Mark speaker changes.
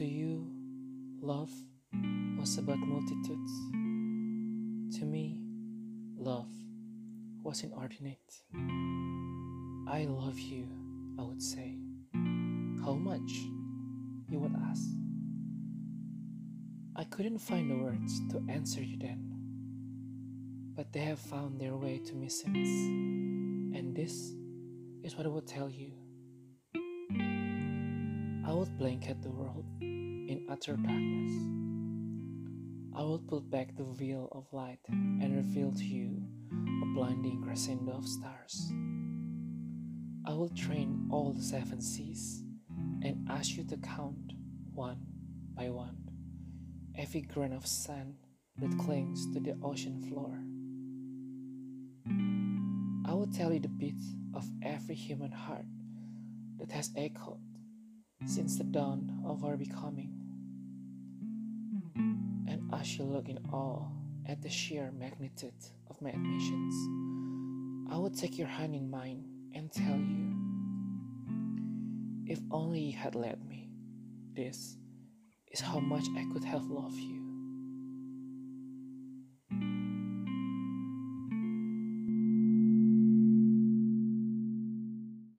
Speaker 1: To you, love was about multitudes. To me, love was inordinate. I love you, I would say. How much? You would ask. I couldn't find the words to answer you then, but they have found their way to me since, and this is what I will tell you. I would blanket the world in utter darkness. I will pull back the veil of light and reveal to you a blinding crescendo of stars. I will train all the seven seas and ask you to count one by one every grain of sand that clings to the ocean floor. I will tell you the beat of every human heart that has echoed since the dawn of our becoming. And as you look in awe at the sheer magnitude of my admissions, I will take your hand in mine and tell you if only you had let me, this is how much I could have loved you.